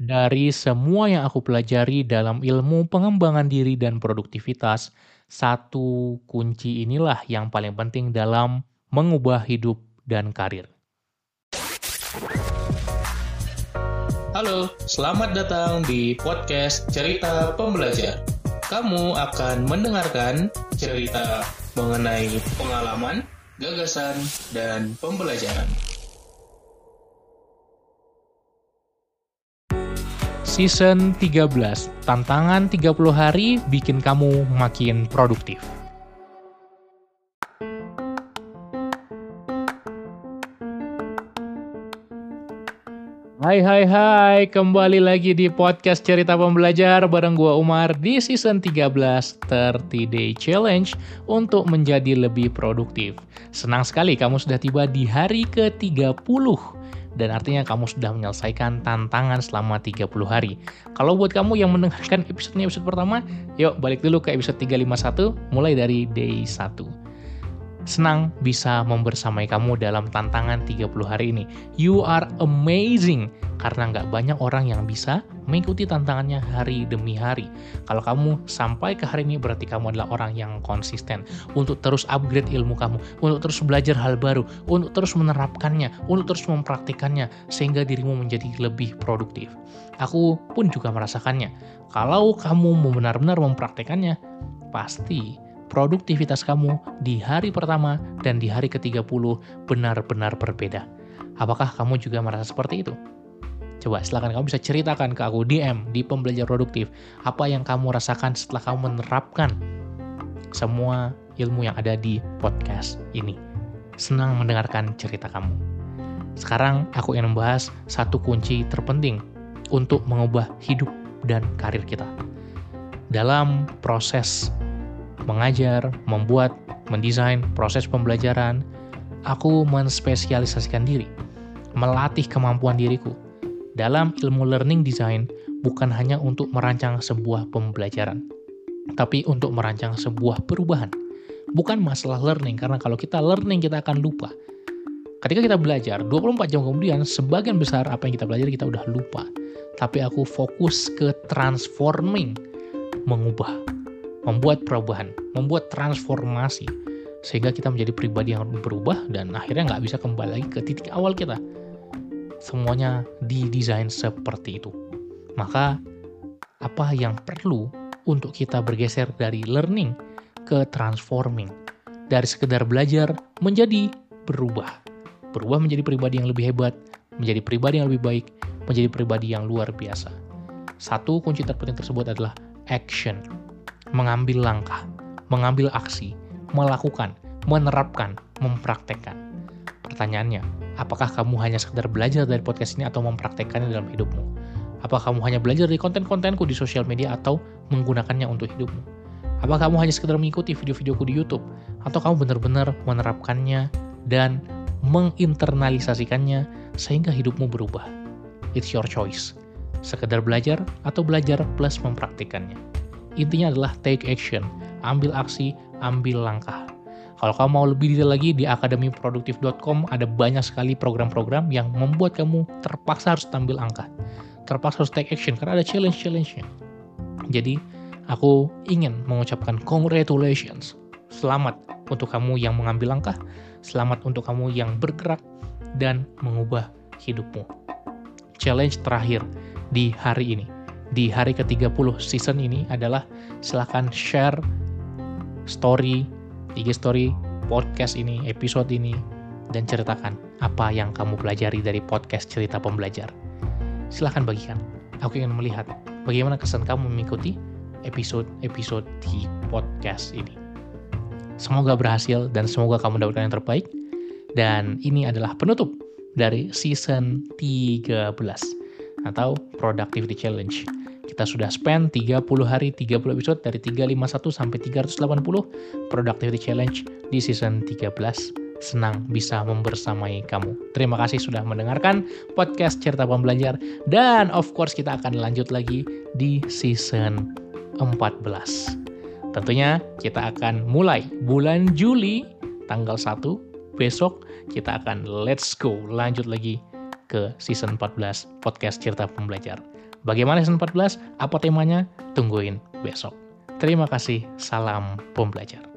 dari semua yang aku pelajari dalam ilmu pengembangan diri dan produktivitas, satu kunci inilah yang paling penting dalam mengubah hidup dan karir. Halo, selamat datang di podcast Cerita Pembelajar. Kamu akan mendengarkan cerita mengenai pengalaman, gagasan, dan pembelajaran. Season 13, tantangan 30 hari bikin kamu makin produktif. Hai hai hai, kembali lagi di podcast Cerita Pembelajar bareng gua Umar di season 13 30 Day Challenge untuk menjadi lebih produktif. Senang sekali kamu sudah tiba di hari ke-30 dan artinya kamu sudah menyelesaikan tantangan selama 30 hari. Kalau buat kamu yang mendengarkan episode episode pertama, yuk balik dulu ke episode 351 mulai dari day 1. Senang bisa membersamai kamu dalam tantangan 30 hari ini. You are amazing karena nggak banyak orang yang bisa mengikuti tantangannya hari demi hari. Kalau kamu sampai ke hari ini berarti kamu adalah orang yang konsisten untuk terus upgrade ilmu kamu, untuk terus belajar hal baru, untuk terus menerapkannya, untuk terus mempraktikannya sehingga dirimu menjadi lebih produktif. Aku pun juga merasakannya. Kalau kamu benar-benar mempraktikannya, pasti produktivitas kamu di hari pertama dan di hari ke-30 benar-benar berbeda. Apakah kamu juga merasa seperti itu? Coba silahkan kamu bisa ceritakan ke aku DM di pembelajar produktif apa yang kamu rasakan setelah kamu menerapkan semua ilmu yang ada di podcast ini. Senang mendengarkan cerita kamu. Sekarang aku ingin membahas satu kunci terpenting untuk mengubah hidup dan karir kita. Dalam proses mengajar, membuat, mendesain proses pembelajaran, aku menspesialisasikan diri, melatih kemampuan diriku. Dalam ilmu learning design bukan hanya untuk merancang sebuah pembelajaran, tapi untuk merancang sebuah perubahan. Bukan masalah learning, karena kalau kita learning kita akan lupa. Ketika kita belajar, 24 jam kemudian, sebagian besar apa yang kita pelajari kita udah lupa. Tapi aku fokus ke transforming, mengubah membuat perubahan, membuat transformasi, sehingga kita menjadi pribadi yang berubah dan akhirnya nggak bisa kembali lagi ke titik awal kita. Semuanya didesain seperti itu. Maka apa yang perlu untuk kita bergeser dari learning ke transforming, dari sekedar belajar menjadi berubah, berubah menjadi pribadi yang lebih hebat, menjadi pribadi yang lebih baik, menjadi pribadi yang luar biasa. Satu kunci terpenting tersebut adalah action mengambil langkah, mengambil aksi, melakukan, menerapkan, mempraktekkan. Pertanyaannya, apakah kamu hanya sekedar belajar dari podcast ini atau mempraktekkannya dalam hidupmu? Apakah kamu hanya belajar dari konten-kontenku di sosial media atau menggunakannya untuk hidupmu? Apakah kamu hanya sekedar mengikuti video-videoku di YouTube? Atau kamu benar-benar menerapkannya dan menginternalisasikannya sehingga hidupmu berubah? It's your choice. Sekedar belajar atau belajar plus mempraktikannya. Intinya adalah take action, ambil aksi, ambil langkah. Kalau kamu mau lebih detail lagi di akademiproduktif.com ada banyak sekali program-program yang membuat kamu terpaksa harus ambil angka. Terpaksa harus take action karena ada challenge-challenge-nya. Jadi, aku ingin mengucapkan congratulations. Selamat untuk kamu yang mengambil langkah, selamat untuk kamu yang bergerak dan mengubah hidupmu. Challenge terakhir di hari ini di hari ke-30 season ini adalah silahkan share story, IG story, podcast ini, episode ini, dan ceritakan apa yang kamu pelajari dari podcast cerita pembelajar. Silahkan bagikan. Aku ingin melihat bagaimana kesan kamu mengikuti episode-episode di podcast ini. Semoga berhasil dan semoga kamu mendapatkan yang terbaik. Dan ini adalah penutup dari season 13 atau Productivity Challenge. Kita sudah spend 30 hari 30 episode dari 351 sampai 380 Productivity Challenge di season 13. Senang bisa membersamai kamu. Terima kasih sudah mendengarkan podcast Cerita Pembelajar dan of course kita akan lanjut lagi di season 14. Tentunya kita akan mulai bulan Juli tanggal 1 besok kita akan let's go lanjut lagi ke season 14 podcast cerita pembelajar. Bagaimana season 14? Apa temanya? Tungguin besok. Terima kasih. Salam pembelajar.